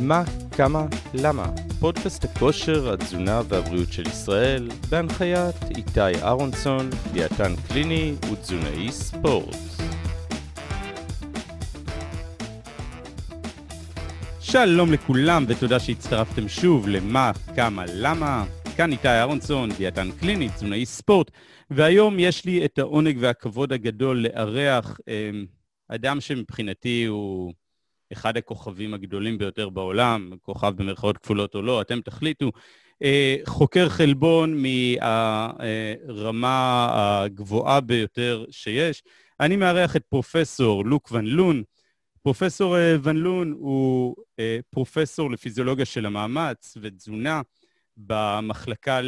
מה, כמה, למה? פודקאסט הכושר, התזונה והבריאות של ישראל, בהנחיית איתי אהרונסון, דיאטן קליני ותזונאי ספורט. שלום לכולם ותודה שהצטרפתם שוב למה, כמה, למה. כאן איתי אהרונסון, דיאטן קליני, תזונאי ספורט, והיום יש לי את העונג והכבוד הגדול לארח אה, אדם שמבחינתי הוא אחד הכוכבים הגדולים ביותר בעולם, כוכב במרכאות כפולות או לא, אתם תחליטו. אה, חוקר חלבון מהרמה הגבוהה ביותר שיש. אני מארח את פרופסור לוק ון לון. פרופסור אה, ון לון הוא אה, פרופסור לפיזיולוגיה של המאמץ ותזונה במחלקה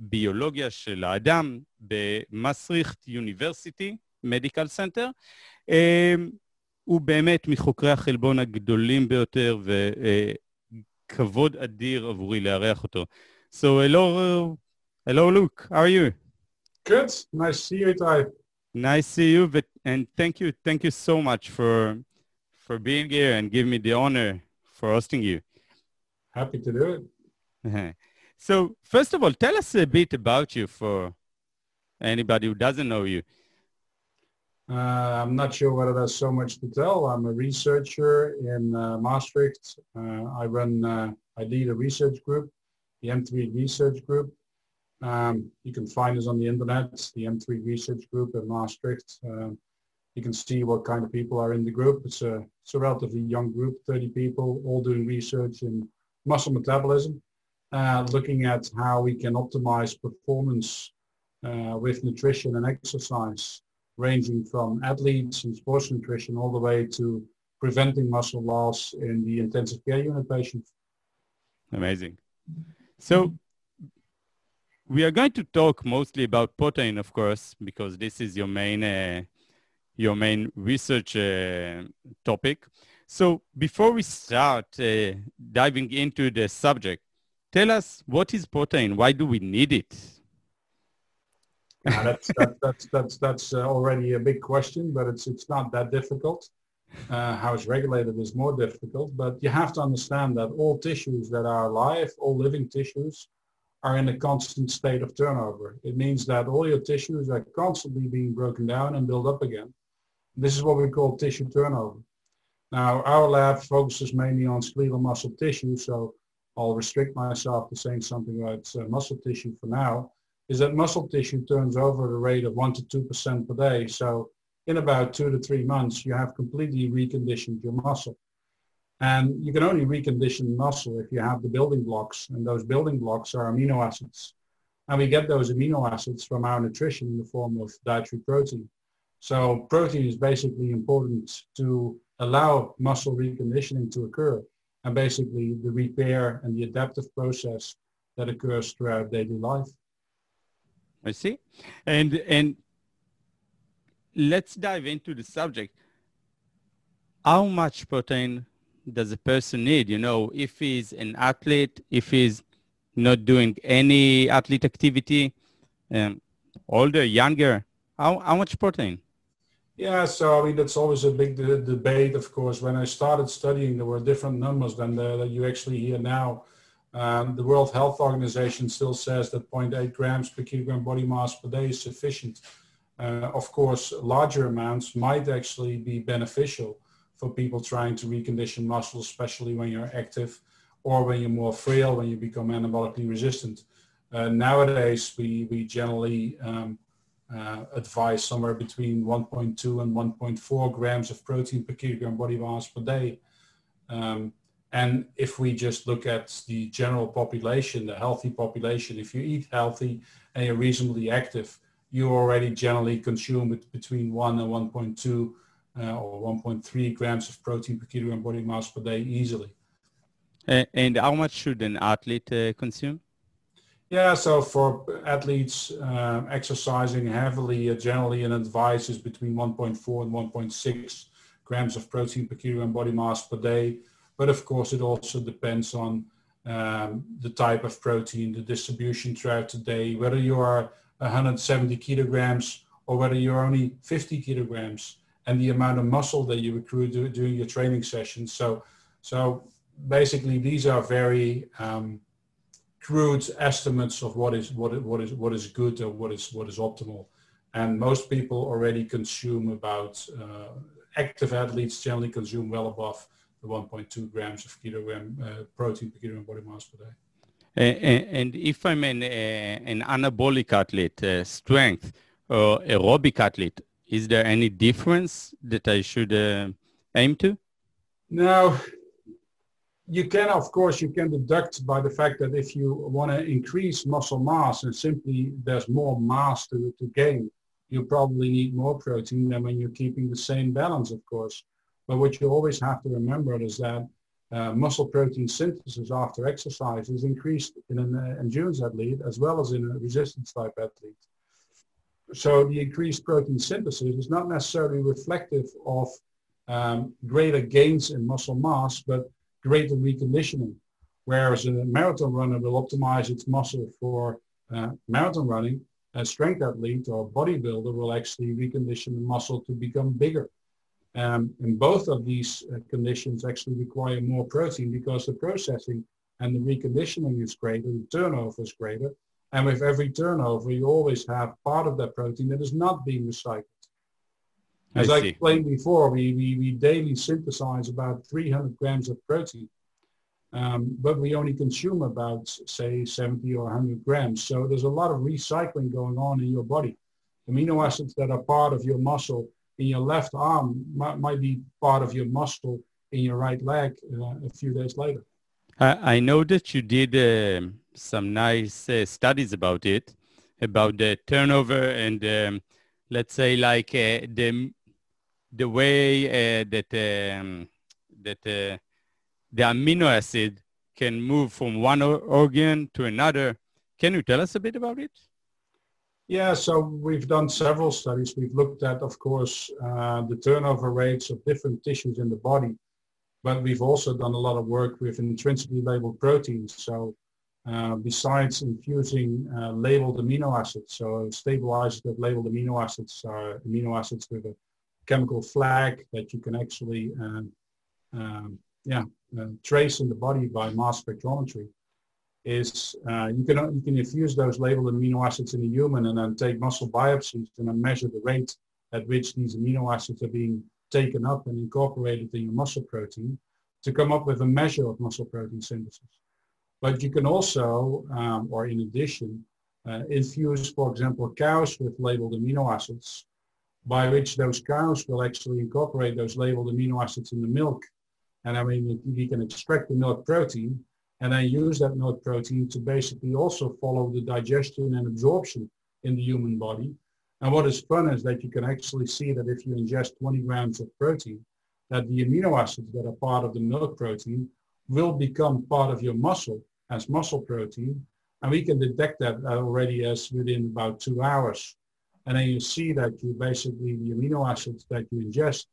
לביולוגיה של האדם במסריכט יוניברסיטי, מדיקל סנטר. הוא באמת מחוקרי החלבון הגדולים ביותר, וכבוד uh, אדיר עבורי לארח אותו. So, hello, hello, Luc, how are you? Good, nice to see you, Ty. Nice to see you, but, and thank you, thank you so much for, for being here and giving me the honor for hosting you. Happy to do it. so, first of all, tell us a bit about you for anybody who doesn't know you. Uh, I'm not sure whether there's so much to tell. I'm a researcher in uh, Maastricht. Uh, I run, uh, I lead a research group, the M3 Research Group. Um, you can find us on the internet, the M3 Research Group in Maastricht. Um, you can see what kind of people are in the group. It's a, it's a relatively young group, 30 people, all doing research in muscle metabolism, uh, looking at how we can optimize performance uh, with nutrition and exercise ranging from athletes and sports nutrition all the way to preventing muscle loss in the intensive care unit patients. Amazing. So we are going to talk mostly about protein, of course, because this is your main uh, your main research uh, topic. So before we start uh, diving into the subject, tell us what is protein? Why do we need it? Yeah, that's that, that's that's that's uh, already a big question, but it's it's not that difficult. Uh, how it's regulated is more difficult, but you have to understand that all tissues that are alive, all living tissues, are in a constant state of turnover. It means that all your tissues are constantly being broken down and built up again. This is what we call tissue turnover. Now, our lab focuses mainly on skeletal muscle tissue, so I'll restrict myself to saying something about uh, muscle tissue for now is that muscle tissue turns over at a rate of 1% to 2% per day. So in about two to three months, you have completely reconditioned your muscle. And you can only recondition muscle if you have the building blocks, and those building blocks are amino acids. And we get those amino acids from our nutrition in the form of dietary protein. So protein is basically important to allow muscle reconditioning to occur and basically the repair and the adaptive process that occurs throughout daily life. I see. And and let's dive into the subject. How much protein does a person need? You know, if he's an athlete, if he's not doing any athlete activity, um, older, younger, how, how much protein? Yeah, so I mean, that's always a big de- debate, of course. When I started studying, there were different numbers than the, that you actually hear now. Um, the World Health Organization still says that 0.8 grams per kilogram body mass per day is sufficient. Uh, of course, larger amounts might actually be beneficial for people trying to recondition muscle, especially when you're active or when you're more frail, when you become anabolically resistant. Uh, nowadays, we, we generally um, uh, advise somewhere between 1.2 and 1.4 grams of protein per kilogram body mass per day. Um, and if we just look at the general population, the healthy population, if you eat healthy and you're reasonably active, you already generally consume between 1 and 1.2 uh, or 1.3 grams of protein per kilogram body mass per day easily. And how much should an athlete uh, consume? Yeah, so for athletes uh, exercising heavily, uh, generally an advice is between 1.4 and 1.6 grams of protein per kilogram body mass per day. But of course, it also depends on um, the type of protein, the distribution throughout the day, whether you are 170 kilograms or whether you're only 50 kilograms and the amount of muscle that you accrue do, during your training sessions. So, so basically these are very um, crude estimates of what is what what is what is good or what is what is optimal, and most people already consume about uh, active athletes generally consume well above the 1.2 grams of kilogram uh, protein per kilogram body mass per day. And, if I'm an, uh, an anabolic athlete, uh, strength or aerobic athlete, is there any difference that I should uh, aim to? No, you can, of course, you can deduct by the fact that if you want to increase muscle mass and simply there's more mass to, to gain, you probably need more protein than when you're keeping the same balance, of course. But what you always have to remember is that uh, muscle protein synthesis after exercise is increased in an uh, endurance athlete as well as in a resistance type athlete. So the increased protein synthesis is not necessarily reflective of um, greater gains in muscle mass, but greater reconditioning. Whereas a marathon runner will optimize its muscle for uh, marathon running, a strength athlete or bodybuilder will actually recondition the muscle to become bigger. Um, and both of these uh, conditions actually require more protein because the processing and the reconditioning is greater, the turnover is greater. And with every turnover, you always have part of that protein that is not being recycled. As I, I explained before, we, we, we daily synthesize about 300 grams of protein, um, but we only consume about, say, 70 or 100 grams. So there's a lot of recycling going on in your body. Amino acids that are part of your muscle in your left arm might, might be part of your muscle in your right leg uh, a few days later. I, I know that you did uh, some nice uh, studies about it, about the turnover and um, let's say like uh, the the way uh, that um, that uh, the amino acid can move from one organ to another. Can you tell us a bit about it? Yeah, so we've done several studies. We've looked at, of course, uh, the turnover rates of different tissues in the body, but we've also done a lot of work with intrinsically labeled proteins. So uh, besides infusing uh, labeled amino acids, so stable isotope labeled amino acids are amino acids with a chemical flag that you can actually um, um, yeah, uh, trace in the body by mass spectrometry is uh, you can you can infuse those labeled amino acids in a human and then take muscle biopsies and then measure the rate at which these amino acids are being taken up and incorporated in your muscle protein to come up with a measure of muscle protein synthesis. But you can also, um, or in addition, uh, infuse, for example, cows with labeled amino acids, by which those cows will actually incorporate those labeled amino acids in the milk. And I mean, we can extract the milk protein and then use that milk protein to basically also follow the digestion and absorption in the human body. And what is fun is that you can actually see that if you ingest 20 grams of protein, that the amino acids that are part of the milk protein will become part of your muscle as muscle protein. And we can detect that already as within about two hours. And then you see that you basically, the amino acids that you ingest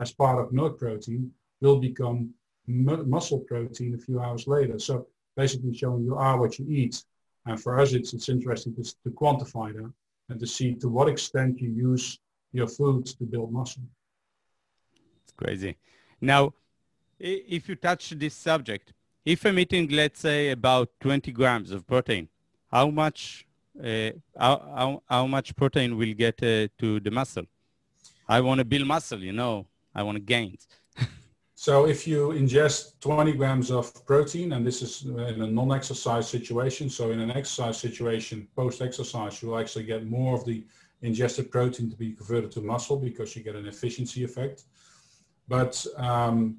as part of milk protein will become muscle protein a few hours later. So basically showing you are what you eat. And for us, it's, it's interesting to, to quantify that and to see to what extent you use your foods to build muscle. It's crazy. Now, if you touch this subject, if I'm eating, let's say, about 20 grams of protein, how much uh, how, how, how much protein will get uh, to the muscle? I want to build muscle, you know. I want to gain. So if you ingest 20 grams of protein, and this is in a non-exercise situation, so in an exercise situation, post-exercise, you'll actually get more of the ingested protein to be converted to muscle because you get an efficiency effect. But um,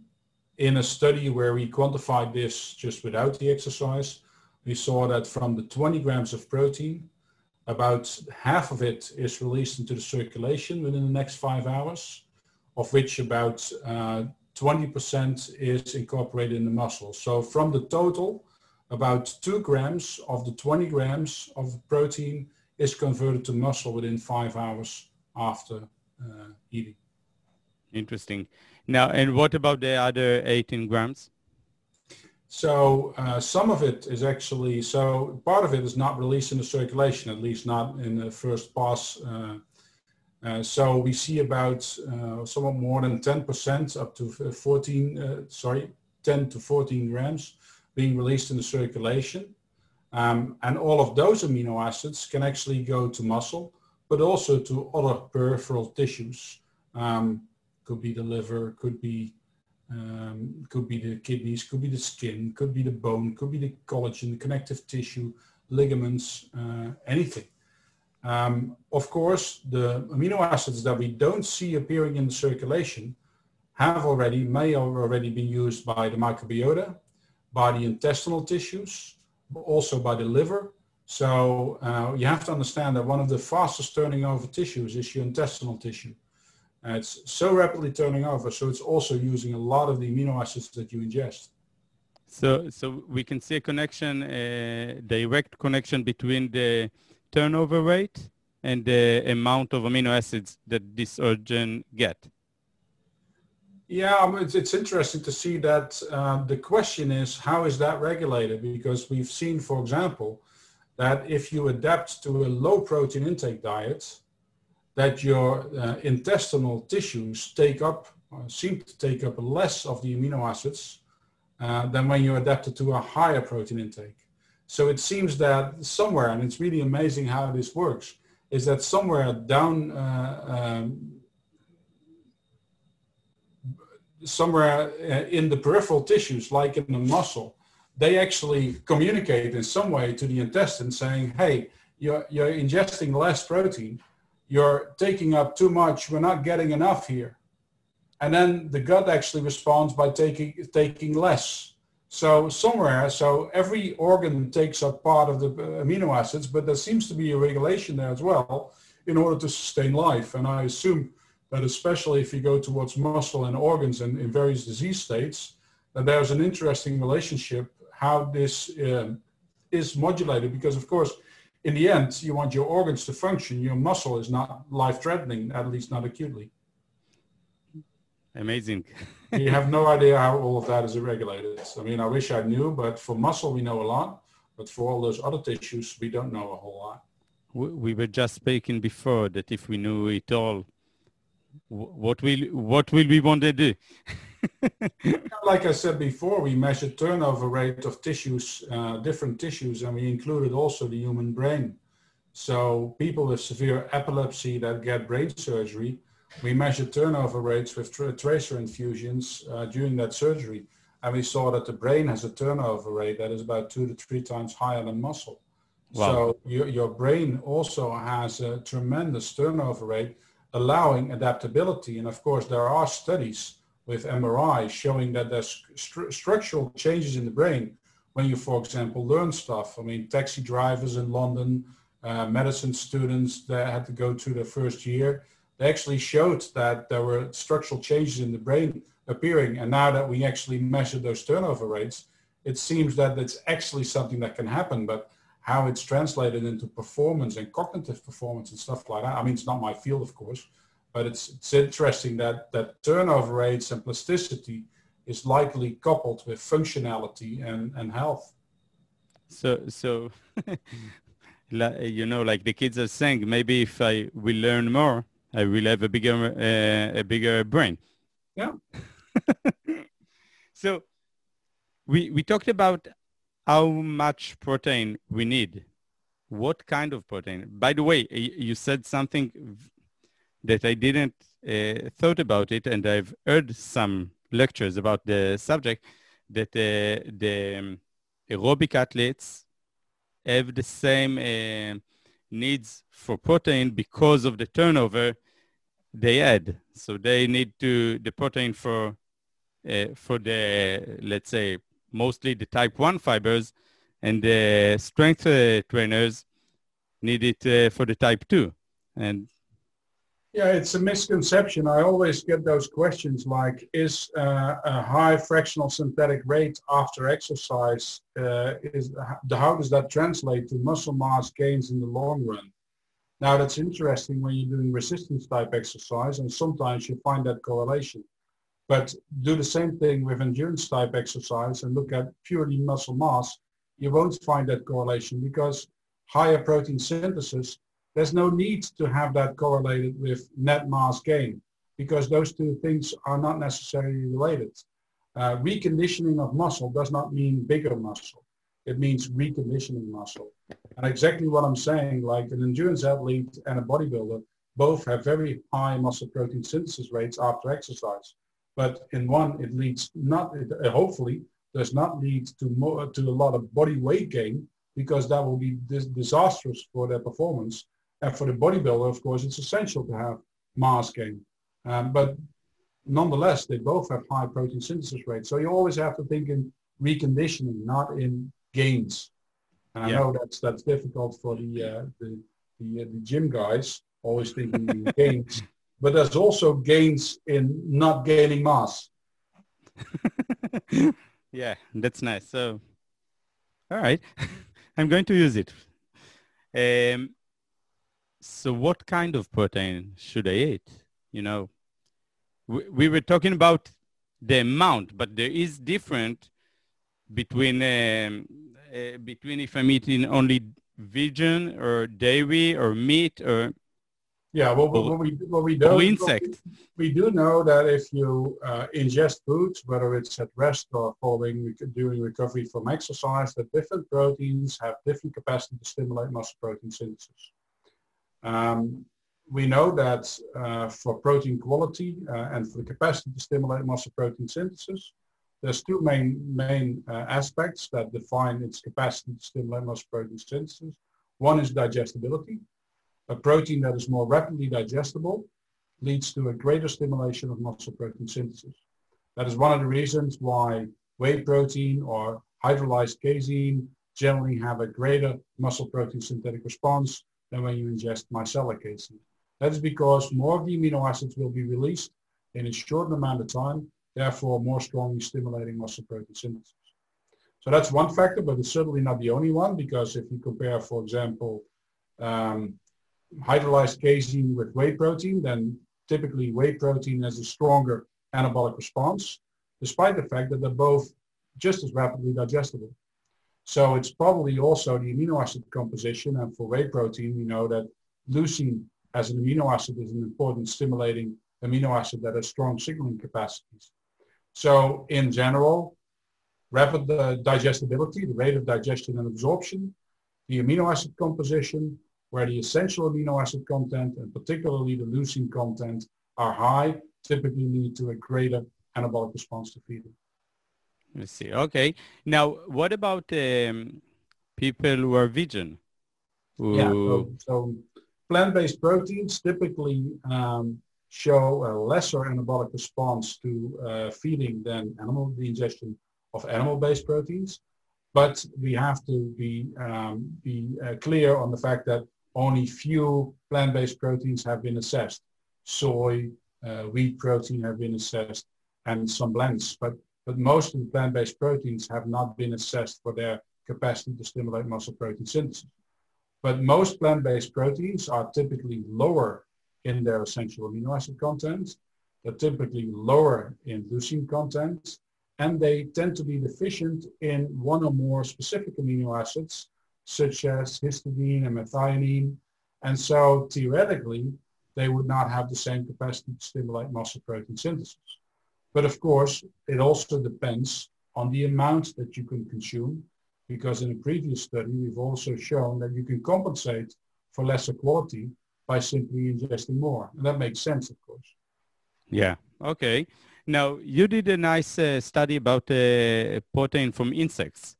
in a study where we quantified this just without the exercise, we saw that from the 20 grams of protein, about half of it is released into the circulation within the next five hours, of which about uh, 20% is incorporated in the muscle. So from the total, about two grams of the 20 grams of protein is converted to muscle within five hours after uh, eating. Interesting. Now, and what about the other 18 grams? So uh, some of it is actually, so part of it is not released in the circulation, at least not in the first pass uh, uh, so we see about uh, somewhat more than 10% up to 14, uh, sorry, 10 to 14 grams being released in the circulation. Um, and all of those amino acids can actually go to muscle, but also to other peripheral tissues. Um, could be the liver, could be um, could be the kidneys, could be the skin, could be the bone, could be the collagen, the connective tissue, ligaments, uh, anything. Um, of course, the amino acids that we don't see appearing in the circulation have already, may have already been used by the microbiota, by the intestinal tissues, but also by the liver. So uh, you have to understand that one of the fastest turning over tissues is your intestinal tissue. And it's so rapidly turning over, so it's also using a lot of the amino acids that you ingest. So, so we can see a connection, a direct connection between the turnover rate and the amount of amino acids that this organ get. Yeah, it's, it's interesting to see that uh, the question is how is that regulated? Because we've seen, for example, that if you adapt to a low protein intake diet, that your uh, intestinal tissues take up, uh, seem to take up less of the amino acids uh, than when you adapt to a higher protein intake. So it seems that somewhere, and it's really amazing how this works, is that somewhere down, uh, um, somewhere uh, in the peripheral tissues, like in the muscle, they actually communicate in some way to the intestine saying, hey, you're, you're ingesting less protein, you're taking up too much, we're not getting enough here. And then the gut actually responds by taking, taking less. So somewhere, so every organ takes up part of the amino acids, but there seems to be a regulation there as well in order to sustain life. And I assume that especially if you go towards muscle and organs and in various disease states, that there's an interesting relationship how this uh, is modulated because of course in the end you want your organs to function your muscle is not life threatening at least not acutely amazing you have no idea how all of that is regulated i mean i wish i knew but for muscle we know a lot but for all those other tissues we don't know a whole lot we were just speaking before that if we knew it all what will what will we want to do? like I said before, we measured turnover rate of tissues, uh, different tissues, and we included also the human brain. So people with severe epilepsy that get brain surgery, we measured turnover rates with tra tracer infusions uh, during that surgery. And we saw that the brain has a turnover rate that is about two to three times higher than muscle. Wow. So your, your brain also has a tremendous turnover rate allowing adaptability. And of course, there are studies with MRI showing that there's st- structural changes in the brain when you, for example, learn stuff. I mean, taxi drivers in London, uh, medicine students that had to go to their first year, they actually showed that there were structural changes in the brain appearing. And now that we actually measure those turnover rates, it seems that it's actually something that can happen. But how it's translated into performance and cognitive performance and stuff like that. I mean, it's not my field, of course, but it's, it's interesting that, that turnover rates and plasticity is likely coupled with functionality and, and health. So, so you know, like the kids are saying, maybe if I will learn more, I will have a bigger, uh, a bigger brain. Yeah. so we, we talked about how much protein we need. What kind of protein? By the way, you said something that I didn't uh, thought about it, and I've heard some lectures about the subject that uh, the um, aerobic athletes have the same uh, needs for protein because of the turnover they add. So they need to the protein for uh, for the let's say mostly the type 1 fibers, and the strength uh, trainers need it uh, for the type 2. And yeah, it's a misconception. I always get those questions like, is uh, a high fractional synthetic rate after exercise, uh, is how does that translate to muscle mass gains in the long run? Now that's interesting when you're doing resistance type exercise and sometimes you find that correlation. But do the same thing with endurance type exercise and look at purely muscle mass, you won't find that correlation because higher protein synthesis, there's no need to have that correlated with net mass gain because those two things are not necessarily related. Uh, reconditioning of muscle does not mean bigger muscle. It means reconditioning muscle. And exactly what I'm saying, like an endurance athlete and a bodybuilder both have very high muscle protein synthesis rates after exercise. But in one, it leads not, it, uh, hopefully, does not lead to more, to a lot of body weight gain because that will be dis- disastrous for their performance. And for the bodybuilder, of course, it's essential to have mass gain. Um, but nonetheless, they both have high protein synthesis rates. So you always have to think in reconditioning, not in gains. And yeah. I know that's that's difficult for the uh, the the, uh, the, gym guys, always thinking in gains. But there's also gains in not gaining mass. yeah, that's nice. So, all right, I'm going to use it. Um, so what kind of protein should I eat? You know, we, we were talking about the amount, but there is different between um, uh, between if I'm eating only vegan or dairy or meat or yeah, well, what we what we do insect. We, we, do know that if you uh, ingest foods, whether it's at rest or following during recovery from exercise, that different proteins have different capacity to stimulate muscle protein synthesis. Um, we know that uh, for protein quality uh, and for the capacity to stimulate muscle protein synthesis, there's two main main uh, aspects that define its capacity to stimulate muscle protein synthesis. One is digestibility a protein that is more rapidly digestible leads to a greater stimulation of muscle protein synthesis. That is one of the reasons why whey protein or hydrolyzed casein generally have a greater muscle protein synthetic response than when you ingest micellar casein. That is because more of the amino acids will be released in a short amount of time, therefore more strongly stimulating muscle protein synthesis. So that's one factor, but it's certainly not the only one because if you compare, for example, um, hydrolyzed casein with whey protein, then typically whey protein has a stronger anabolic response, despite the fact that they're both just as rapidly digestible. So it's probably also the amino acid composition. And for whey protein, we know that leucine as an amino acid is an important stimulating amino acid that has strong signaling capacities. So in general, rapid uh, digestibility, the rate of digestion and absorption, the amino acid composition, where the essential amino acid content and particularly the leucine content are high, typically lead to a greater anabolic response to feeding. I see. Okay. Now, what about um, people who are vegan? Who... Yeah. So, so plant-based proteins typically um, show a lesser anabolic response to uh, feeding than animal the ingestion of animal-based proteins. But we have to be um, be uh, clear on the fact that only few plant-based proteins have been assessed. Soy, uh, wheat protein have been assessed, and some blends. But, but most of the plant-based proteins have not been assessed for their capacity to stimulate muscle protein synthesis. But most plant-based proteins are typically lower in their essential amino acid content. They're typically lower in leucine content, and they tend to be deficient in one or more specific amino acids such as histidine and methionine. And so theoretically, they would not have the same capacity to stimulate muscle protein synthesis. But of course, it also depends on the amount that you can consume, because in a previous study, we've also shown that you can compensate for lesser quality by simply ingesting more. And that makes sense, of course. Yeah. Okay. Now, you did a nice uh, study about uh, protein from insects.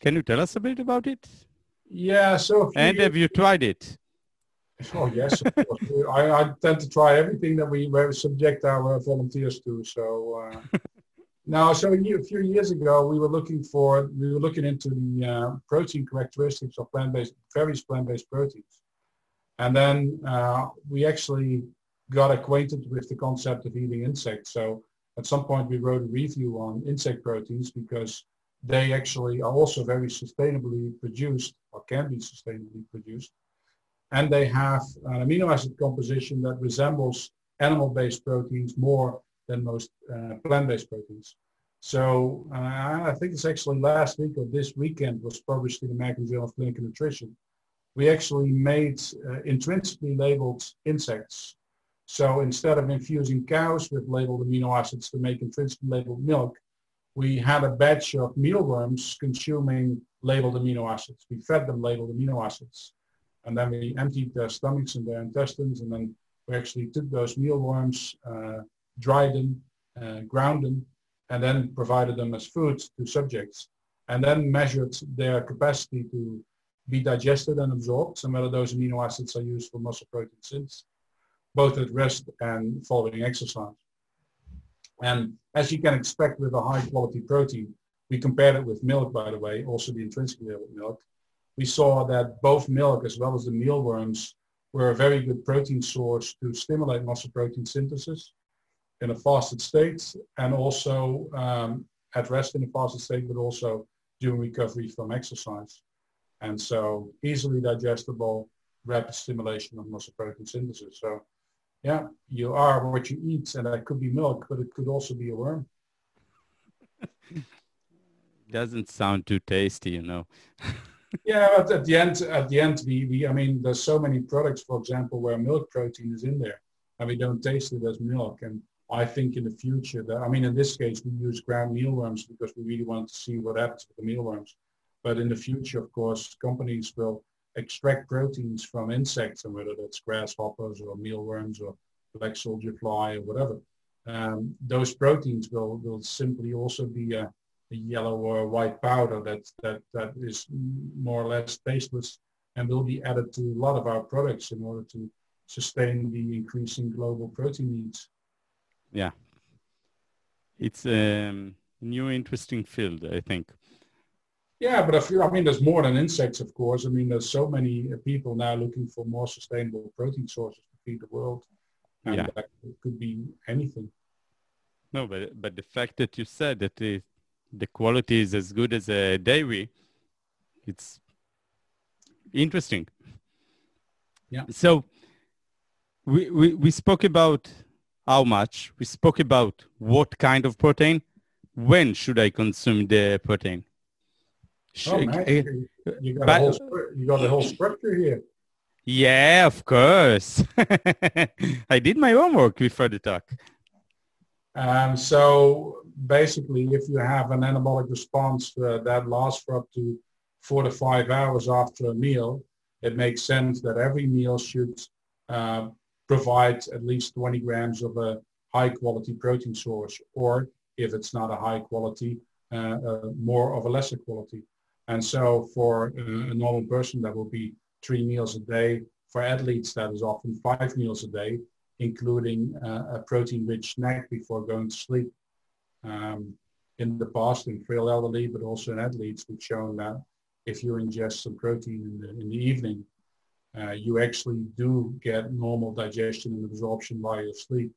Can you tell us a bit about it? Yeah, so... And have you tried it? Oh, yes, of course. I, I, tend to try everything that we, we subject our volunteers to. So uh, now, so a, year, a, few years ago, we were looking for, we were looking into the uh, protein characteristics of plant-based, various plant-based proteins. And then uh, we actually got acquainted with the concept of eating insects. So at some point we wrote a review on insect proteins because they actually are also very sustainably produced or can be sustainably produced. And they have an amino acid composition that resembles animal-based proteins more than most uh, plant-based proteins. So uh, I think it's actually last week or this weekend was published in the American Journal of Clinical Nutrition. We actually made uh, intrinsically labeled insects So instead of infusing cows with labeled amino acids to make intrinsically labeled milk, we had a batch of mealworms consuming labeled amino acids. We fed them labeled amino acids. And then we emptied their stomachs and their intestines, and then we actually took those mealworms, uh, dried them, uh, ground them, and then provided them as food to subjects, and then measured their capacity to be digested and absorbed, and whether those amino acids are used for muscle protein synthesis, both at rest and following exercise. And as you can expect with a high quality protein, we compared it with milk, by the way, also the labeled milk. We saw that both milk as well as the mealworms were a very good protein source to stimulate muscle protein synthesis in a fasted state and also um, at rest in a fasted state, but also during recovery from exercise. And so easily digestible, rapid stimulation of muscle protein synthesis. So yeah, you are what you eat, and that could be milk, but it could also be a worm. Doesn't sound too tasty, you know. yeah, but at the end, at the end, we, we, I mean, there's so many products, for example, where milk protein is in there, and we don't taste it as milk. And I think in the future that, I mean, in this case, we use ground mealworms because we really want to see what happens with the mealworms. But in the future, of course, companies will extract proteins from insects, and whether that's grasshoppers or mealworms or black soldier fly or whatever. Um, those proteins will, will simply also be a, a, yellow or white powder that, that, that is more or less tasteless and will be added to a lot of our products in order to sustain the increasing global protein needs. Yeah. It's a new interesting field, I think. Yeah, but if you, I mean, there's more than insects, of course. I mean, there's so many people now looking for more sustainable protein sources to feed the world. And yeah. that could be anything. No, but but the fact that you said that the the quality is as good as a dairy, it's interesting. Yeah. So we, we, we spoke about how much, we spoke about what kind of protein, when should I consume the protein? Oh, nice. you, got but, whole, you got the whole structure here. Yeah, of course. I did my homework before the talk. Um, so basically, if you have an anabolic response uh, that lasts for up to four to five hours after a meal, it makes sense that every meal should uh, provide at least 20 grams of a high quality protein source, or if it's not a high quality, uh, uh more of a lesser quality. And so for a normal person, that will be three meals a day. For athletes, that is often five meals a day, including uh, a protein-rich snack before going to sleep. Um, in the past, in frail elderly, but also in athletes, we've shown that if you ingest some protein in the, in the evening, uh, you actually do get normal digestion and absorption while you sleep.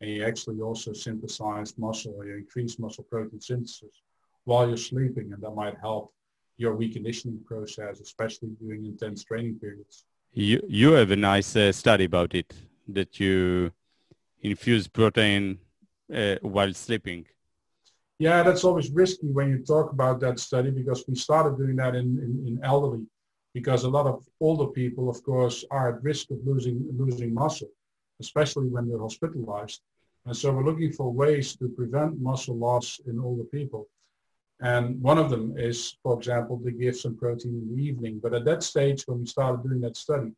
And you actually also synthesize muscle, or you increase muscle protein synthesis while you're sleeping, and that might help your reconditioning process, especially during intense training periods. You, you have a nice uh, study about it, that you infuse protein uh, while sleeping. Yeah, that's always risky when you talk about that study because we started doing that in, in, in elderly because a lot of older people, of course, are at risk of losing, losing muscle, especially when they're hospitalized. And so we're looking for ways to prevent muscle loss in older people. And one of them is, for example, to give some protein in the evening. But at that stage, when we started doing that study,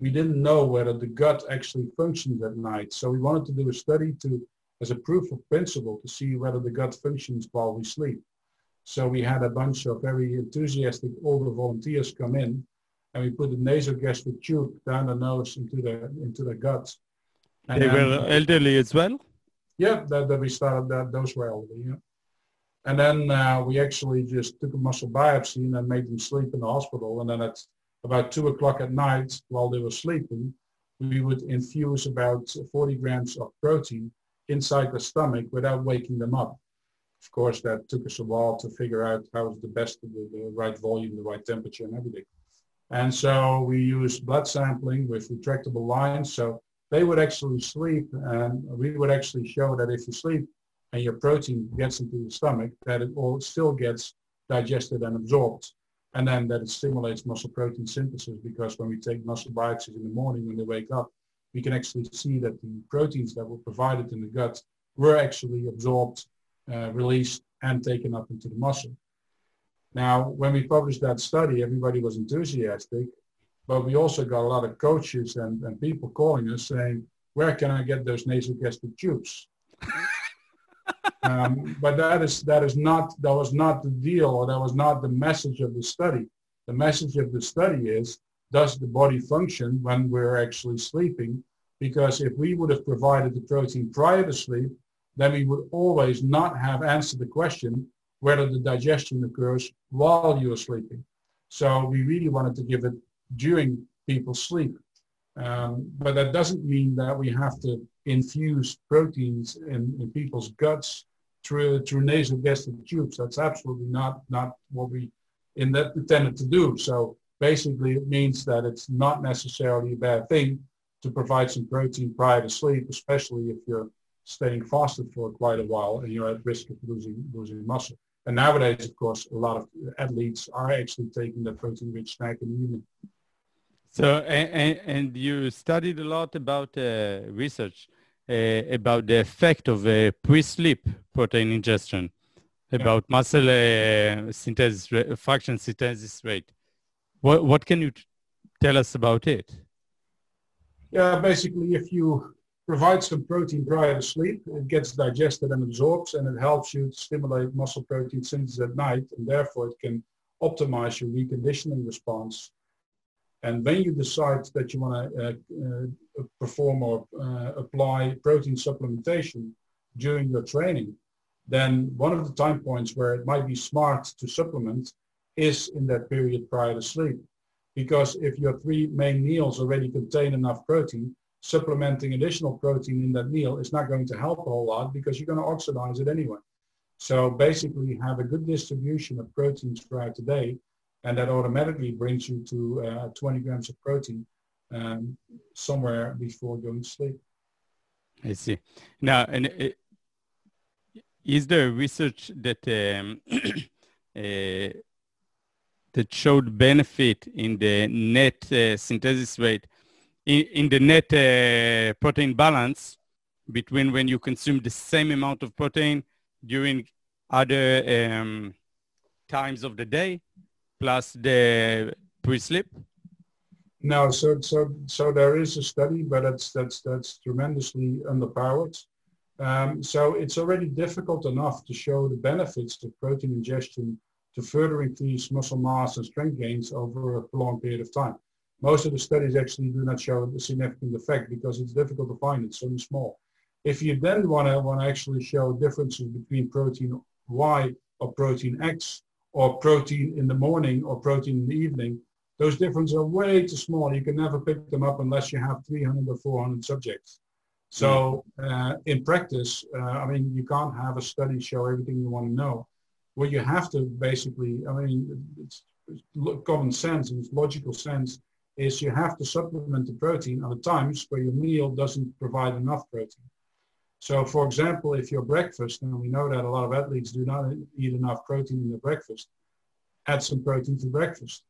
we didn't know whether the gut actually functions at night. So we wanted to do a study to, as a proof of principle, to see whether the gut functions while we sleep. So we had a bunch of very enthusiastic older volunteers come in, and we put a nasogastric tube down the nose into the into the gut. And they were uh, elderly as well. Yeah, that, that we started that those were elderly. Yeah. And then uh, we actually just took a muscle biopsy and then made them sleep in the hospital. And then at about two o'clock at night, while they were sleeping, we would infuse about 40 grams of protein inside the stomach without waking them up. Of course, that took us a while to figure out how was the best, the, the right volume, the right temperature and everything. And so we used blood sampling with retractable lines. So they would actually sleep and we would actually show that if you sleep and your protein gets into the stomach, that it all still gets digested and absorbed. And then that it stimulates muscle protein synthesis because when we take muscle biopsies in the morning when they wake up, we we can actually see that the proteins that were provided in the gut were actually absorbed, uh, released, and taken up into the muscle. Now, when we published that study, everybody was enthusiastic, but we also got a lot of coaches and, and people calling us saying, where can I get those nasogastric tubes? Um, but that is that is not that was not the deal or that was not the message of the study. The message of the study is does the body function when we're actually sleeping? Because if we would have provided the protein prior to sleep, then we would always not have answered the question whether the digestion occurs while you're sleeping. So we really wanted to give it during people's sleep. Um, but that doesn't mean that we have to infuse proteins in, in people's guts through through nasogastric tubes. That's absolutely not not what we in that intended to do. So basically, it means that it's not necessarily a bad thing to provide some protein prior to sleep, especially if you're staying fasted for quite a while and you're at risk of losing losing muscle. And nowadays, of course, a lot of athletes are actually taking the protein-rich snack in the evening. So, and, and you studied a lot about uh, research about the effect of uh, pre-sleep protein ingestion, about yeah. muscle uh, synthesis, fraction synthesis rate. What, what can you tell us about it? Yeah, basically, if you provide some protein prior to sleep, it gets digested and absorbs, and it helps you to stimulate muscle protein synthesis at night, and therefore it can optimize your reconditioning response. And when you decide that you want to uh, uh, perform or uh, apply protein supplementation during your training, then one of the time points where it might be smart to supplement is in that period prior to sleep. Because if your three main meals already contain enough protein, supplementing additional protein in that meal is not going to help a whole lot because you're going to oxidize it anyway. So basically have a good distribution of proteins throughout the day and that automatically brings you to uh, 20 grams of protein um, somewhere before going to sleep. I see. Now, and uh, is there research that um, uh, that showed benefit in the net uh, synthesis rate, in, in the net uh, protein balance between when you consume the same amount of protein during other um, times of the day plus the pre-sleep? No, so so so there is a study, but that's that's that's tremendously underpowered. Um, so it's already difficult enough to show the benefits of protein ingestion to further increase muscle mass and strength gains over a prolonged period of time. Most of the studies actually do not show a significant effect because it's difficult to find. It's so small. If you then want to want to actually show differences between protein Y or protein X or protein in the morning or protein in the evening, those differences are way too small. You can never pick them up unless you have 300 or 400 subjects. So uh, in practice, uh, I mean, you can't have a study show everything you want to know. What you have to basically, I mean, it's, common sense and it's logical sense, is you have to supplement the protein at times where your meal doesn't provide enough protein. So for example, if your breakfast, and we know that a lot of athletes do not eat enough protein in their breakfast, add some protein to breakfast.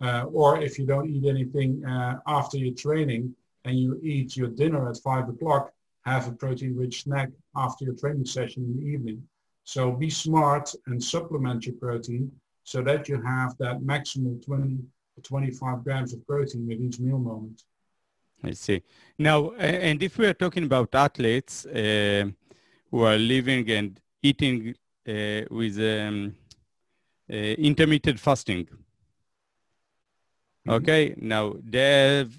Uh, or if you don't eat anything uh, after your training, and you eat your dinner at five o'clock, have a protein-rich snack after your training session in the evening. So be smart and supplement your protein so that you have that maximum 20 to 25 grams of protein with each meal moment. I see. Now, and if we are talking about athletes uh, who are living and eating uh, with um, uh, intermittent fasting, mm-hmm. okay, now they have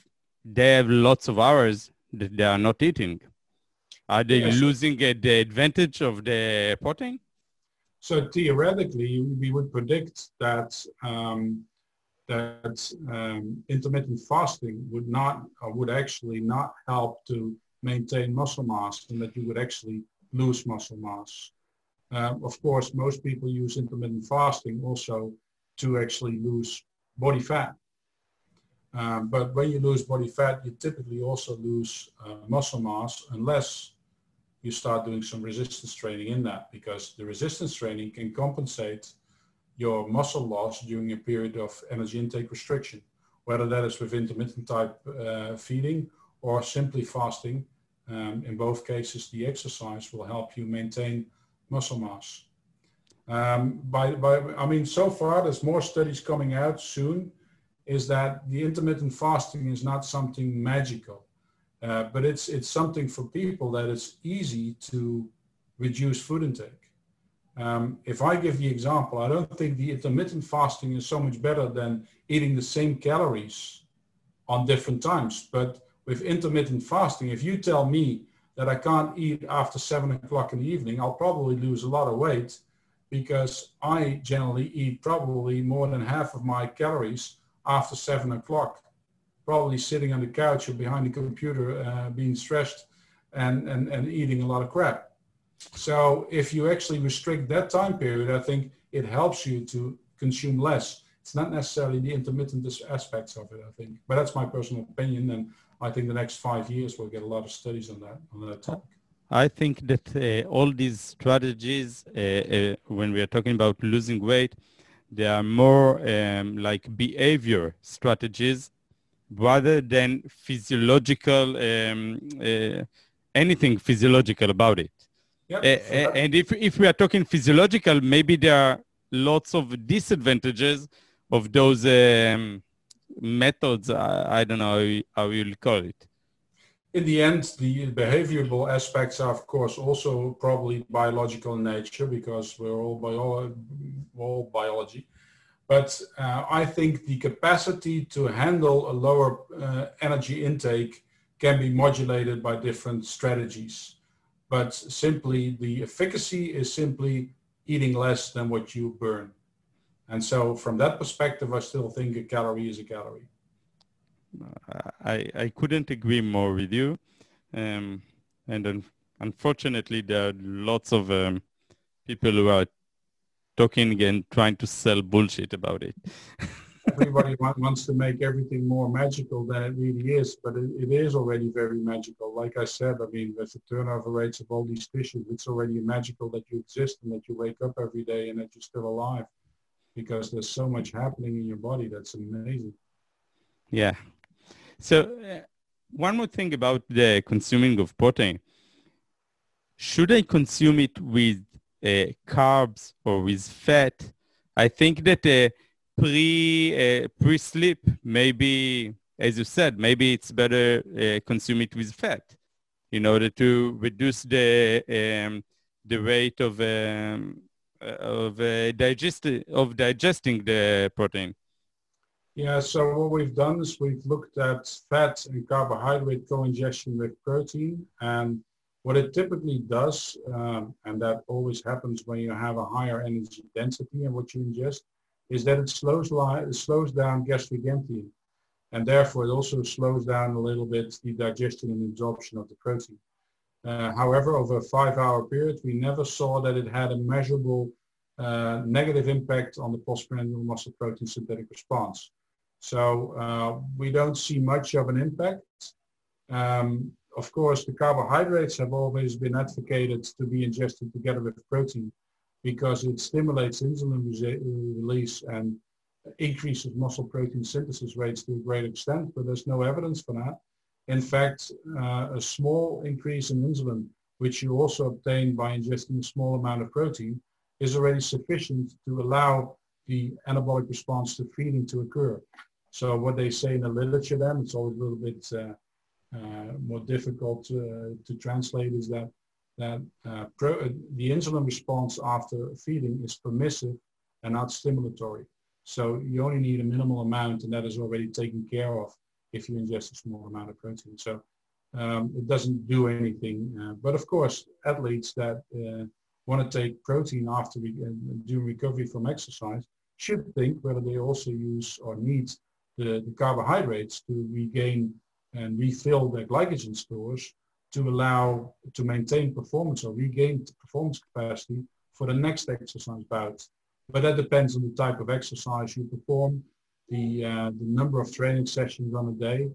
they have lots of hours that they are not eating. Are they yes. losing the advantage of the protein? So theoretically, we would predict that um, that um, intermittent fasting would not or would actually not help to maintain muscle mass, and that you would actually lose muscle mass. Um, of course, most people use intermittent fasting also to actually lose body fat. Um, but when you lose body fat, you typically also lose uh, muscle mass unless you start doing some resistance training in that because the resistance training can compensate your muscle loss during a period of energy intake restriction, whether that is with intermittent type uh, feeding or simply fasting. Um, in both cases, the exercise will help you maintain muscle mass. Um, by, by, I mean, so far, there's more studies coming out soon, is that the intermittent fasting is not something magical, uh, but it's, it's something for people that it's easy to reduce food intake. Um, if I give the example, I don't think the intermittent fasting is so much better than eating the same calories on different times. But with intermittent fasting, if you tell me that I can't eat after seven o'clock in the evening, I'll probably lose a lot of weight because I generally eat probably more than half of my calories after seven o'clock, probably sitting on the couch or behind the computer, uh, being stressed and, and, and eating a lot of crap. So if you actually restrict that time period, I think it helps you to consume less. It's not necessarily the intermittent aspects of it, I think. But that's my personal opinion. And I think the next five years we'll get a lot of studies on that, on that topic. I think that uh, all these strategies, uh, uh, when we are talking about losing weight, they are more um, like behavior strategies rather than physiological, um, uh, anything physiological about it. Yep. And if, if we are talking physiological, maybe there are lots of disadvantages of those um, methods. I, I, don't know how you'll call it. In the end, the behavioral aspects are, of course, also probably biological in nature because we're all, bio all biology. But uh, I think the capacity to handle a lower uh, energy intake can be modulated by different strategies but simply the efficacy is simply eating less than what you burn. And so from that perspective, I still think a calorie is a calorie. I, I couldn't agree more with you. Um, and un- unfortunately, there are lots of um, people who are talking and trying to sell bullshit about it. everybody wants to make everything more magical than it really is, but it, it is already very magical. Like I said, I mean, with the turnover rates of all these tissues, it's already magical that you exist and that you wake up every day and that you're still alive because there's so much happening in your body that's amazing. Yeah. So uh, one more thing about the consuming of protein. Should I consume it with uh, carbs or with fat? I think that uh, pre uh, pre sleep maybe as you said maybe it's better uh, consume it with fat in order to reduce the um, the rate of um, of uh, digest of digesting the protein. Yeah so what we've done is we've looked at fat and carbohydrate co-ingestion with protein and what it typically does um, and that always happens when you have a higher energy density in what you ingest is that it slows, it slows down gastric emptying. And therefore, it also slows down a little bit the digestion and absorption of the protein. Uh, however, over a five-hour period, we never saw that it had a measurable uh, negative impact on the postprandial muscle protein synthetic response. So uh, we don't see much of an impact. Um, of course, the carbohydrates have always been advocated to be ingested together with protein because it stimulates insulin release and increases muscle protein synthesis rates to a great extent, but there's no evidence for that. In fact, uh, a small increase in insulin, which you also obtain by ingesting a small amount of protein, is already sufficient to allow the anabolic response to feeding to occur. So what they say in the literature then, it's always a little bit uh, uh, more difficult to, to translate, is that that uh, uh, the insulin response after feeding is permissive and not stimulatory. So you only need a minimal amount and that is already taken care of if you ingest a small amount of protein. So um, it doesn't do anything. Uh, but of course, athletes that uh, want to take protein after uh, during recovery from exercise should think whether they also use or need the, the carbohydrates to regain and refill their glycogen stores to allow to maintain performance or regain performance capacity for the next exercise bout. But that depends on the type of exercise you perform, the, uh, the number of training sessions on a day,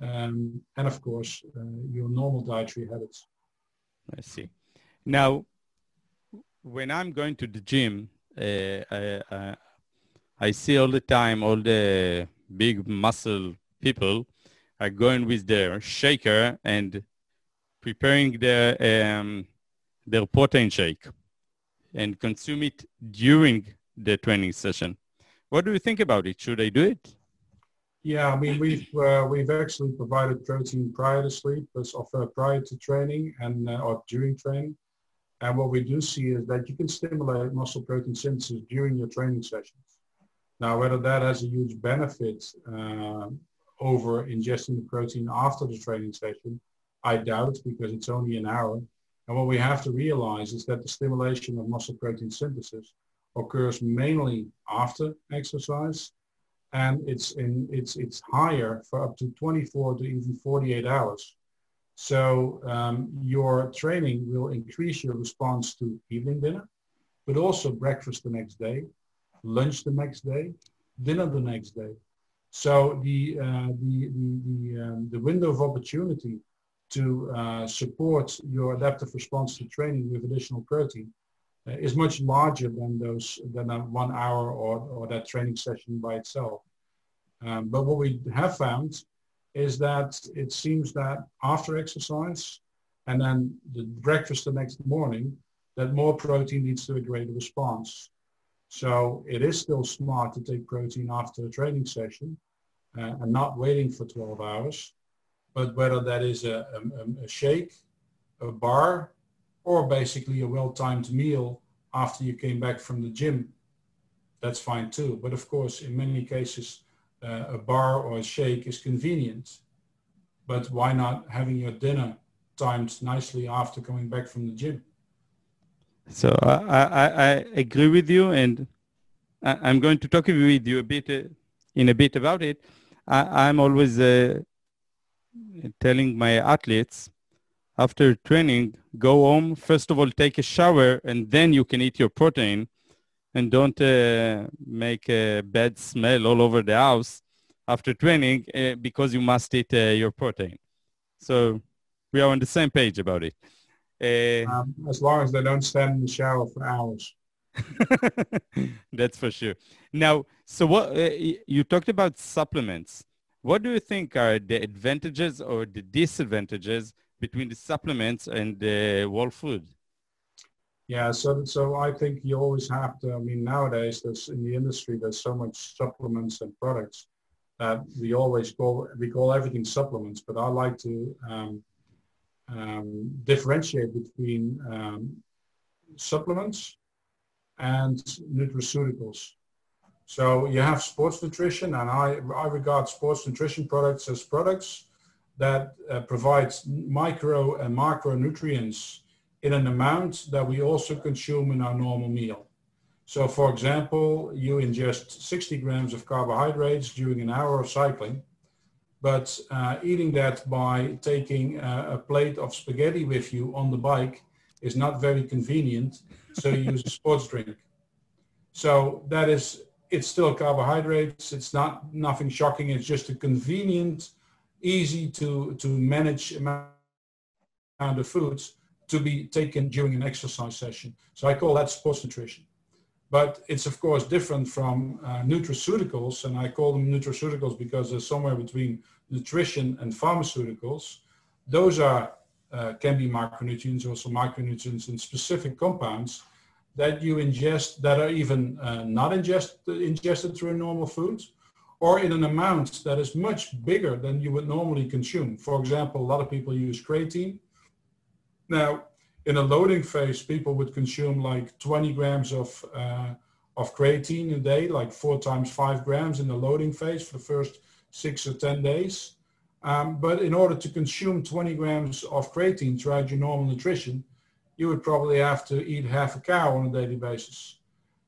um, and of course, uh, your normal dietary habits. I see. Now, when I'm going to the gym, uh, I, I see all the time all the big muscle people are going with their shaker and preparing their um, their protein shake and consume it during the training session. What do you think about it? Should I do it? Yeah, I mean we've uh, we've actually provided protein prior to sleep, as of uh, prior to training and uh, or during training. And what we do see is that you can stimulate muscle protein synthesis during your training sessions. Now, whether that has a huge benefit uh, over ingesting the protein after the training session, I doubt because it's only an hour. And what we have to realize is that the stimulation of muscle protein synthesis occurs mainly after exercise and it's in it's it's higher for up to 24 to even 48 hours so um, your training will increase your response to evening dinner but also breakfast the next day lunch the next day dinner the next day so the uh, the the the, um, the, window of opportunity to uh, support your adaptive response to training with additional protein uh, is much larger than those than a one hour or, or that training session by itself. Um, but what we have found is that it seems that after exercise and then the breakfast the next morning, that more protein leads to a greater response. So it is still smart to take protein after a training session uh, and not waiting for 12 hours. But whether that is a, a, a shake, a bar, or basically a well-timed meal after you came back from the gym, that's fine too. But of course, in many cases, uh, a bar or a shake is convenient. But why not having your dinner timed nicely after coming back from the gym? So I, I, I agree with you, and I, am going to talk with you a bit uh, in a bit about it. I, am always uh, telling my athletes after training, go home, first of all, take a shower, and then you can eat your protein. And don't uh, make a bad smell all over the house after training uh, because you must eat uh, your protein. So we are on the same page about it. Uh, um, as long as they don't stand in the shower for hours. That's for sure. Now, so what uh, you talked about supplements. What do you think are the advantages or the disadvantages between the supplements and the whole food? Yeah, so so I think you always have to. I mean, nowadays, there's in the industry, there's so much supplements and products that we always call we call everything supplements. But I like to um, um, differentiate between um, supplements and nutraceuticals. So you have sports nutrition, and I I regard sports nutrition products as products that uh, provides micro and macronutrients in an amount that we also consume in our normal meal. So for example, you ingest 60 grams of carbohydrates during an hour of cycling, but uh, eating that by taking a, a plate of spaghetti with you on the bike is not very convenient, so you use a sports drink. So that is, it's still carbohydrates, it's not nothing shocking, it's just a convenient easy to, to manage amount of foods to be taken during an exercise session. So I call that sports nutrition. But it's of course different from uh, nutraceuticals, and I call them nutraceuticals because they're somewhere between nutrition and pharmaceuticals. Those are uh, can be macronutrients, also micronutrients and specific compounds that you ingest that are even uh, not ingest, ingested through normal foods or in an amount that is much bigger than you would normally consume. For example, a lot of people use creatine. Now, in a loading phase, people would consume like 20 grams of, uh, of creatine a day, like four times five grams in the loading phase for the first six or 10 days. Um, but in order to consume 20 grams of creatine throughout your normal nutrition, you would probably have to eat half a cow on a daily basis.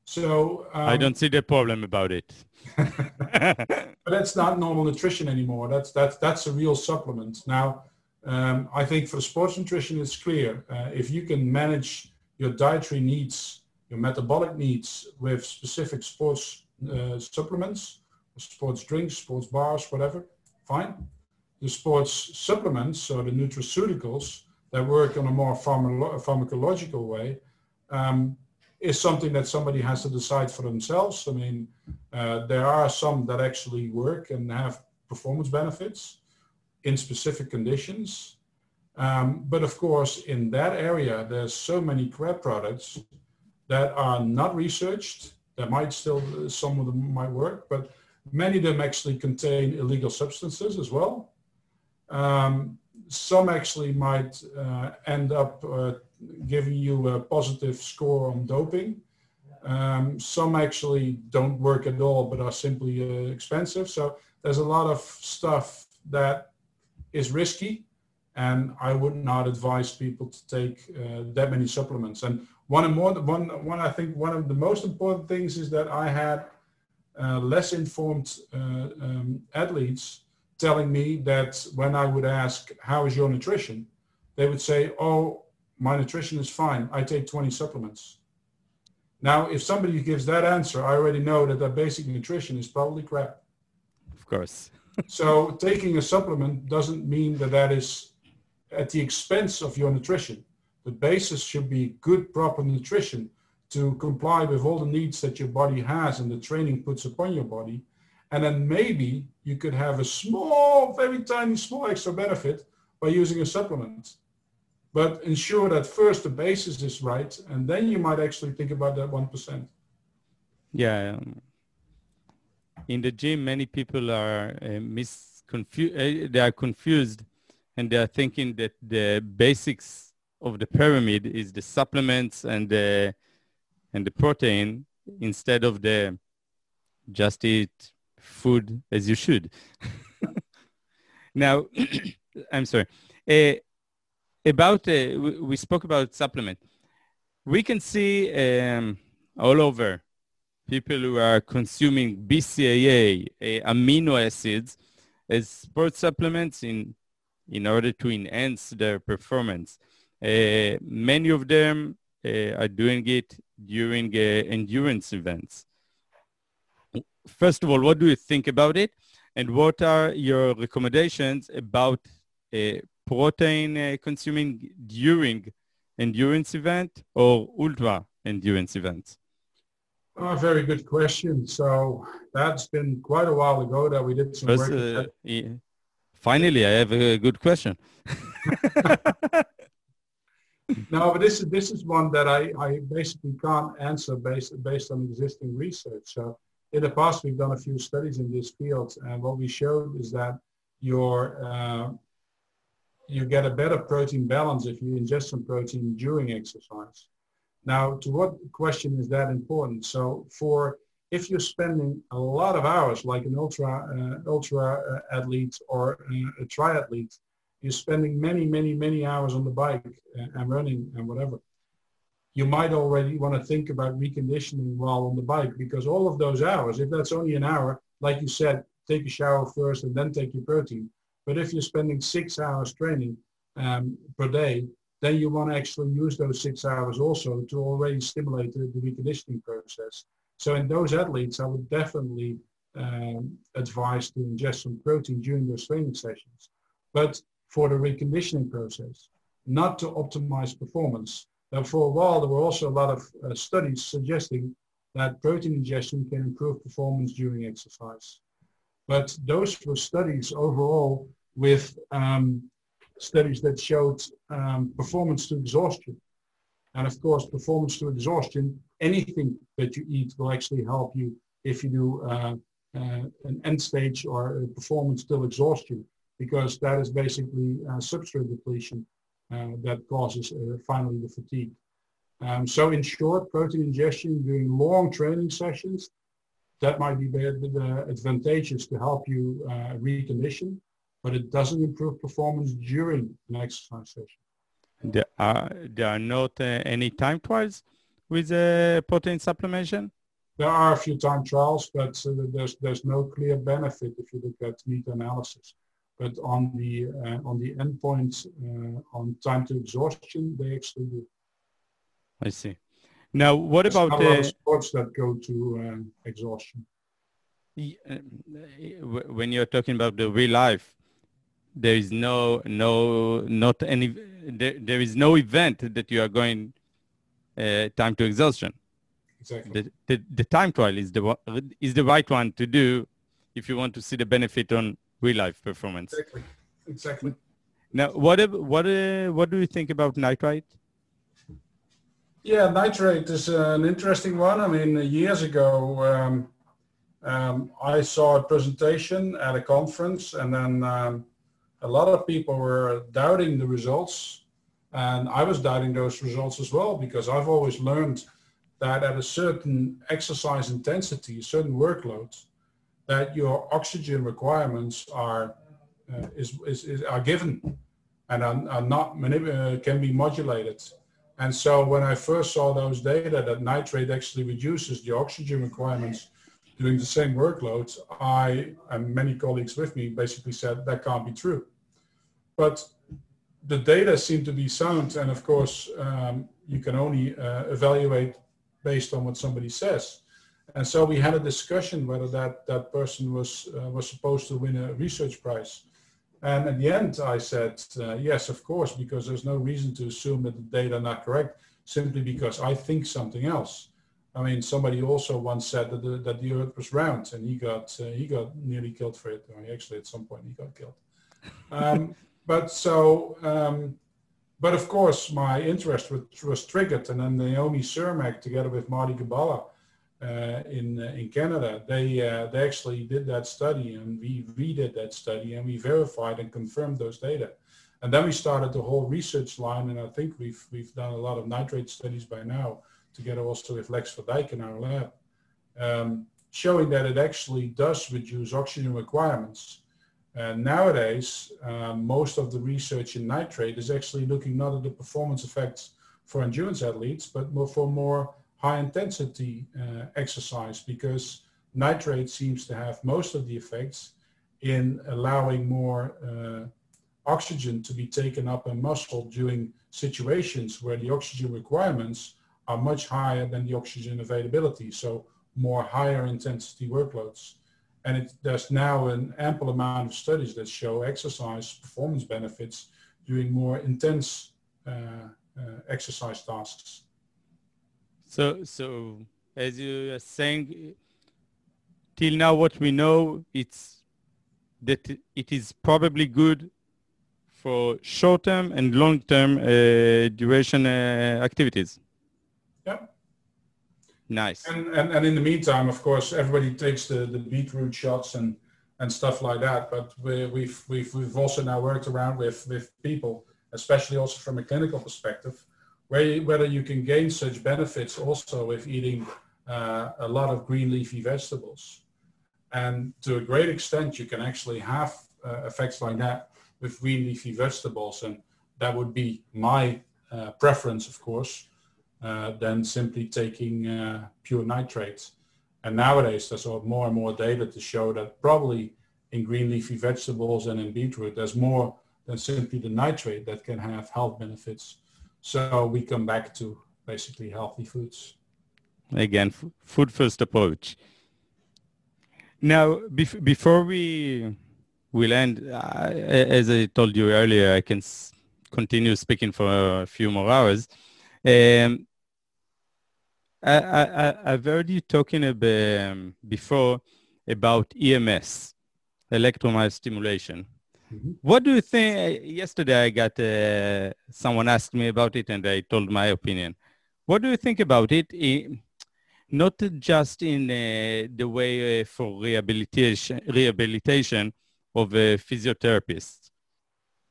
So um, I don't see the problem about it. but that's not normal nutrition anymore. That's that's that's a real supplement. Now, um, I think for sports nutrition, it's clear uh, if you can manage your dietary needs, your metabolic needs with specific sports uh, supplements, sports drinks, sports bars, whatever, fine. The sports supplements, so the nutraceuticals that work on a more pharma- pharmacological way, um, is something that somebody has to decide for themselves. I mean, uh, there are some that actually work and have performance benefits. in specific conditions. Um, but of course, in that area, there's so many crab products that are not researched. That might still, some of them might work, but many of them actually contain illegal substances as well. Um, some actually might uh, end up uh, giving you a positive score on doping. Um, some actually don't work at all, but are simply uh, expensive. So there's a lot of stuff that is risky, and I would not advise people to take uh, that many supplements. And one more, one, one, I think one of the most important things is that I had uh, less informed uh, um, athletes telling me that when I would ask, how is your nutrition? They would say, oh, my nutrition is fine. I take 20 supplements. Now, if somebody gives that answer, I already know that their basic nutrition is probably crap. Of course. so taking a supplement doesn't mean that that is at the expense of your nutrition. The basis should be good, proper nutrition to comply with all the needs that your body has and the training puts upon your body. And then maybe you could have a small, very tiny, small extra benefit by using a supplement. But ensure that first the basis is right, and then you might actually think about that 1%. Yeah. Um, in the gym, many people are uh, misconfused. Uh, they are confused, and they are thinking that the basics of the pyramid is the supplements and the and the protein instead of the just eat food as you should. now, I'm sorry. Uh, about uh, we, spoke about supplement. We can see um, all over people who are consuming BCAA, uh, amino acids, as sports supplements in in order to enhance their performance. Many of them are doing it during endurance events. First of all, what do you think about it? And what are your recommendations about uh, protein consuming during endurance event or ultra endurance events? Oh, very good question. So that's been quite a while ago that we did some First, work. Uh. Finally, I have a good question. no, but this is this is one that I, I basically can't answer based based on existing research. So in the past, we've done a few studies in this field, and what we showed is that your uh, you get a better protein balance if you ingest some protein during exercise. Now, to what question is that important? So for if you're spending a lot of hours, like an ultra uh, ultra uh, athlete or uh, a triathlete, you're spending many, many, many hours on the bike and running and whatever. You might already want to think about reconditioning while on the bike because all of those hours, if that's only an hour, like you said, take a shower first and then take your protein. But if you're spending six hours training um, per day, then you want to actually use those six hours also to already stimulate the, the reconditioning process. So in those athletes, I would definitely um, advise to ingest some protein during those training sessions. But for the reconditioning process, not to optimize performance. Now, for a while, there were also a lot of uh, studies suggesting that protein ingestion can improve performance during exercise. But those were studies overall with um, studies that showed um, performance to exhaustion. And of course, performance to exhaustion, anything that you eat will actually help you if you do uh, uh, an end stage or performance till exhaustion because that is basically uh, substrate depletion that causes uh, finally the fatigue. Um, so in short, protein ingestion during long training sessions, that might be the advantageous to help you uh, recondition, but it doesn't improve performance during an exercise session. There are, there are not uh, any time trials with uh, protein supplementation? There are a few time trials, but there's, there's no clear benefit if you look at meta-analysis but on the uh, on the endpoints uh, on time to exhaustion, they actually do. I see. Now, what There's about the sports that go to uh, exhaustion? When you're talking about the real life, there is no no not any there, there is no event that you are going uh, time to exhaustion. Exactly. The, the, the time trial is the is the right one to do if you want to see the benefit on real life performance. Exactly. exactly. Now, what what uh, what do you think about nitrate? Yeah, nitrate is an interesting one. I mean, years ago, um, um, I saw a presentation at a conference, and then um, a lot of people were doubting the results, and I was doubting those results as well because I've always learned that at a certain exercise intensity, a certain workload, that your oxygen requirements are uh, is, is, is, are given and are, are not uh, can be modulated. And so when I first saw those data that nitrate actually reduces the oxygen requirements doing the same workloads, I and many colleagues with me basically said that can't be true. But the data seem to be sound, and of course, um, you can only uh, evaluate based on what somebody says. And so we had a discussion whether that, that person was, uh, was supposed to win a research prize. And at the end, I said, uh, yes, of course, because there's no reason to assume that the data are not correct, simply because I think something else. I mean, somebody also once said that the, that the Earth was round, and he got uh, he got nearly killed for it. Or actually, at some point, he got killed. Um, but so, um, but of course, my interest was, was, triggered, and then Naomi Cermak, together with Marty Gibala, uh, in uh, in Canada, they uh, they actually did that study, and we redid that study, and we verified and confirmed those data. And then we started the whole research line, and I think we've we've done a lot of nitrate studies by now together also with Lex Verdijk in our lab, um, showing that it actually does reduce oxygen requirements. And nowadays, um, most of the research in nitrate is actually looking not at the performance effects for endurance athletes, but more for more high intensity uh, exercise because nitrate seems to have most of the effects in allowing more uh, oxygen to be taken up in muscle during situations where the oxygen requirements are much higher than the oxygen availability, so more higher intensity workloads. And it, there's now an ample amount of studies that show exercise performance benefits doing more intense uh, uh, exercise tasks. So, so as you are saying, till now what we know, it's that it is probably good for short-term and long-term uh, duration uh, activities. Nice. And, and, and in the meantime, of course, everybody takes the, the beetroot shots and, and stuff like that. But we, we've, we've, we've also now worked around with, with people, especially also from a clinical perspective, whether you can gain such benefits also with eating uh, a lot of green leafy vegetables. And to a great extent, you can actually have uh, effects like that with green leafy vegetables. And that would be my uh, preference, of course uh, than simply taking uh, pure nitrates. And nowadays, there's more and more data to show that probably in green leafy vegetables and in beetroot, there's more than simply the nitrate that can have health benefits. So we come back to basically healthy foods. Again, food first approach. Now, bef- before we will end, uh, as I told you earlier, I can s- continue speaking for a few more hours. Um, I, I, have heard you talking about, um, before about EMS, electromyostimulation. Mm-hmm. What do you think? Yesterday, I got uh, someone asked me about it, and I told my opinion. What do you think about it? not just in uh, the way uh, for rehabilitation, rehabilitation of a physiotherapist.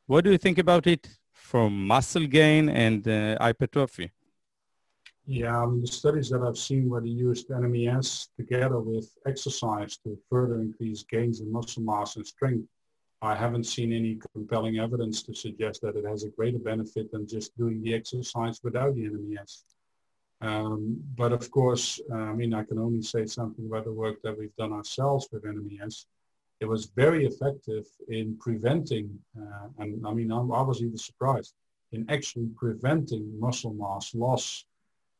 What do you think about it for muscle gain and hypertrophy? Yeah, I mean, the studies that I've seen where they used NMES together with exercise to further increase gains in muscle mass and strength, I haven't seen any compelling evidence to suggest that it has a greater benefit than just doing the exercise without the NMES. Um, but of course, uh, I mean, I can only say something about the work that we've done ourselves with NMES. It was very effective in preventing, uh, and I mean, I, I was even surprised, in actually preventing muscle mass loss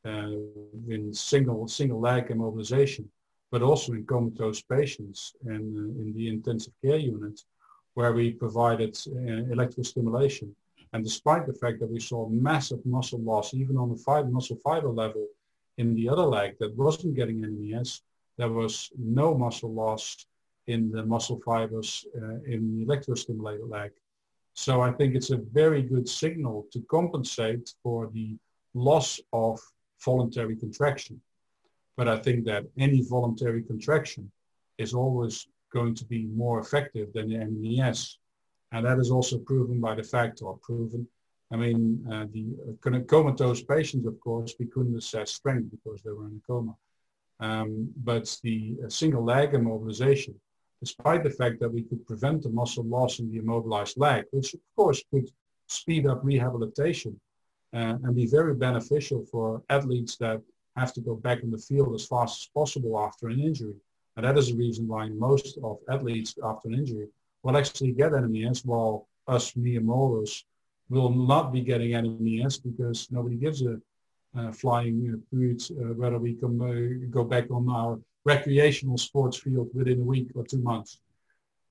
uh, in single single leg immobilization, but also in comatose patients and uh, in the intensive care unit where we provided uh, electrostimulation. And despite the fact that we saw massive muscle loss, even on the fiber, muscle fiber level in the other leg that wasn't getting NMES, there was no muscle loss in the muscle fibers uh, in the electrostimulated leg. So I think it's a very good signal to compensate for the loss of voluntary contraction. But I think that any voluntary contraction is always going to be more effective than the MES. And that is also proven by the fact, or proven, I mean, uh, the comatose patients, of course, we couldn't assess strength because they were in a coma. Um, but the uh, single leg immobilization, despite the fact that we could prevent the muscle loss in the immobilized leg, which of course could speed up rehabilitation uh, and be very beneficial for athletes that have to go back in the field as fast as possible after an injury. And that is the reason why most of athletes after an injury will actually get NMES while us mere mortals will not be getting NMES because nobody gives a uh, flying uh, food uh, whether we can uh, go back on our recreational sports field within a week or two months.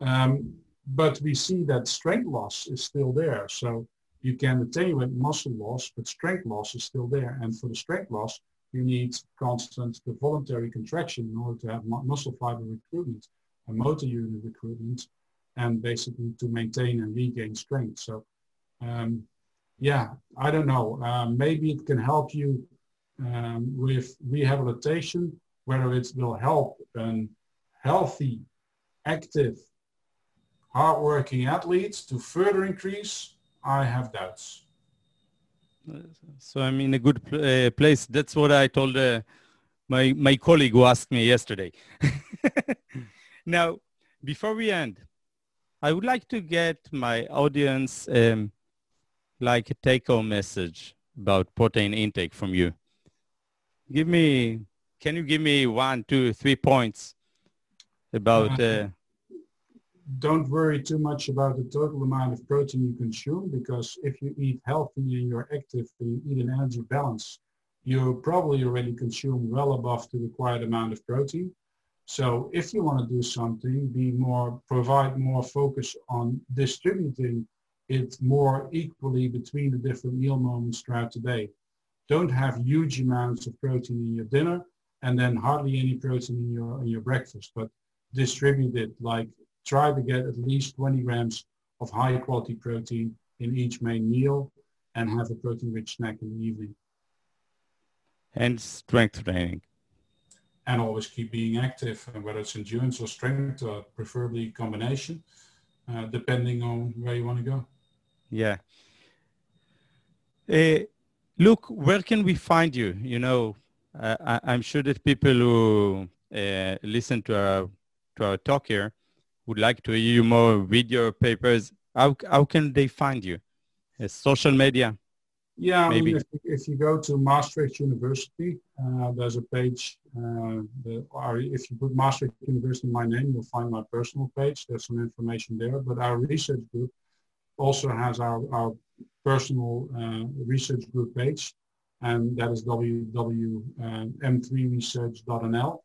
Um, but we see that strength loss is still there. So you can attenuate muscle loss, but strength loss is still there. And for the strength loss, you need constant the voluntary contraction in order to have mu- muscle fiber recruitment and motor unit recruitment and basically to maintain and regain strength. So um, yeah, I don't know. Uh, maybe it can help you um, with rehabilitation, whether it will help a healthy, active, hardworking athletes to further increase, I have doubts. So I'm in a good pl- uh, place. That's what I told uh, my my colleague who asked me yesterday. now, before we end, I would like to get my audience um, like a take-home message about protein intake from you. Give me, can you give me one, two, three points about? Uh, uh don't worry too much about the total amount of protein you consume because if you eat healthy and you're active and you eat an energy balance, you probably already consume well above the required amount of protein. So if you want to do something, be more, provide more focus on distributing it more equally between the different meal moments throughout the day. Don't have huge amounts of protein in your dinner and then hardly any protein in your, in your breakfast, but distribute it like try to get at least 20 grams of high quality protein in each main meal and have a protein rich snack in the evening. And strength training. And always keep being active, whether it's endurance or strength, or preferably combination, uh, depending on where you want to go. Yeah. Uh, look, where can we find you? You know, uh, I, am sure that people who uh, listen to our to our talk here would like to hear more video papers. How how can they find you? Uh, social media. Yeah, maybe. I mean, if, if, you go to Maastricht University, uh, there's a page. Uh, the, or if you put Maastricht University in my name, you'll find my personal page. There's some information there. But our research group also has our, our personal uh, research group page, and that is www.m3research.nl. Uh,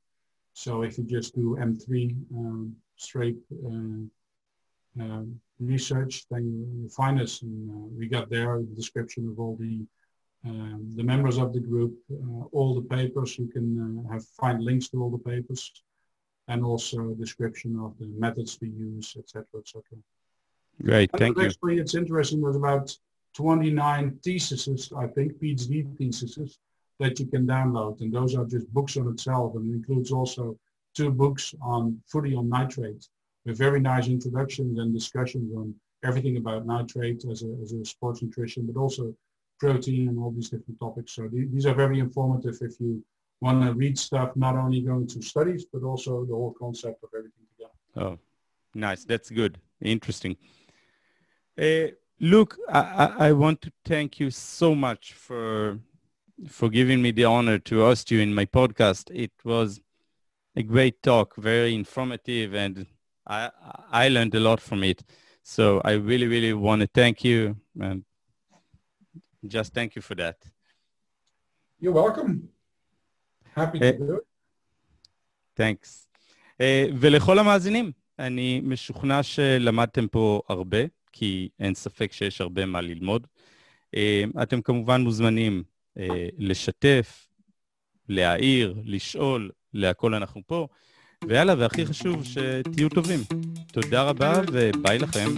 so if you just do M3 um, straight uh, uh, research, then you, you, find us, and uh, we got there a description of all the um, the members of the group, uh, all the papers. You can have find links to all the papers, and also a description of the methods we use, etc., etc. Great, thank you. Actually, it's interesting. There's about 29 theses, I think, PhD theses that you can download, and those are just books on itself, and it includes also two books on fully on nitrate with very nice introductions and discussions on everything about nitrate as a, as a sports nutrition, but also protein and all these different topics. So th- these are very informative if you want to read stuff, not only going to studies, but also the whole concept of everything together. Oh, nice. That's good. Interesting. Uh, Luc, I, I want to thank you so much for for giving me the honor to host you in my podcast. It was a great talk, very informative, and I I learned a lot from it. So I really, really want to thank you and just thank you for that. You're welcome. Happy to do it. Thanks. ולכל המאזינים, אני משוכנע שלמדתם פה הרבה. כי אין ספק שיש הרבה מה ללמוד. אה, אתם כמובן מוזמנים אה, לשתף, להעיר, לשאול, להכל אנחנו פה. ויאללה, והכי חשוב, שתהיו טובים. תודה רבה וביי לכם.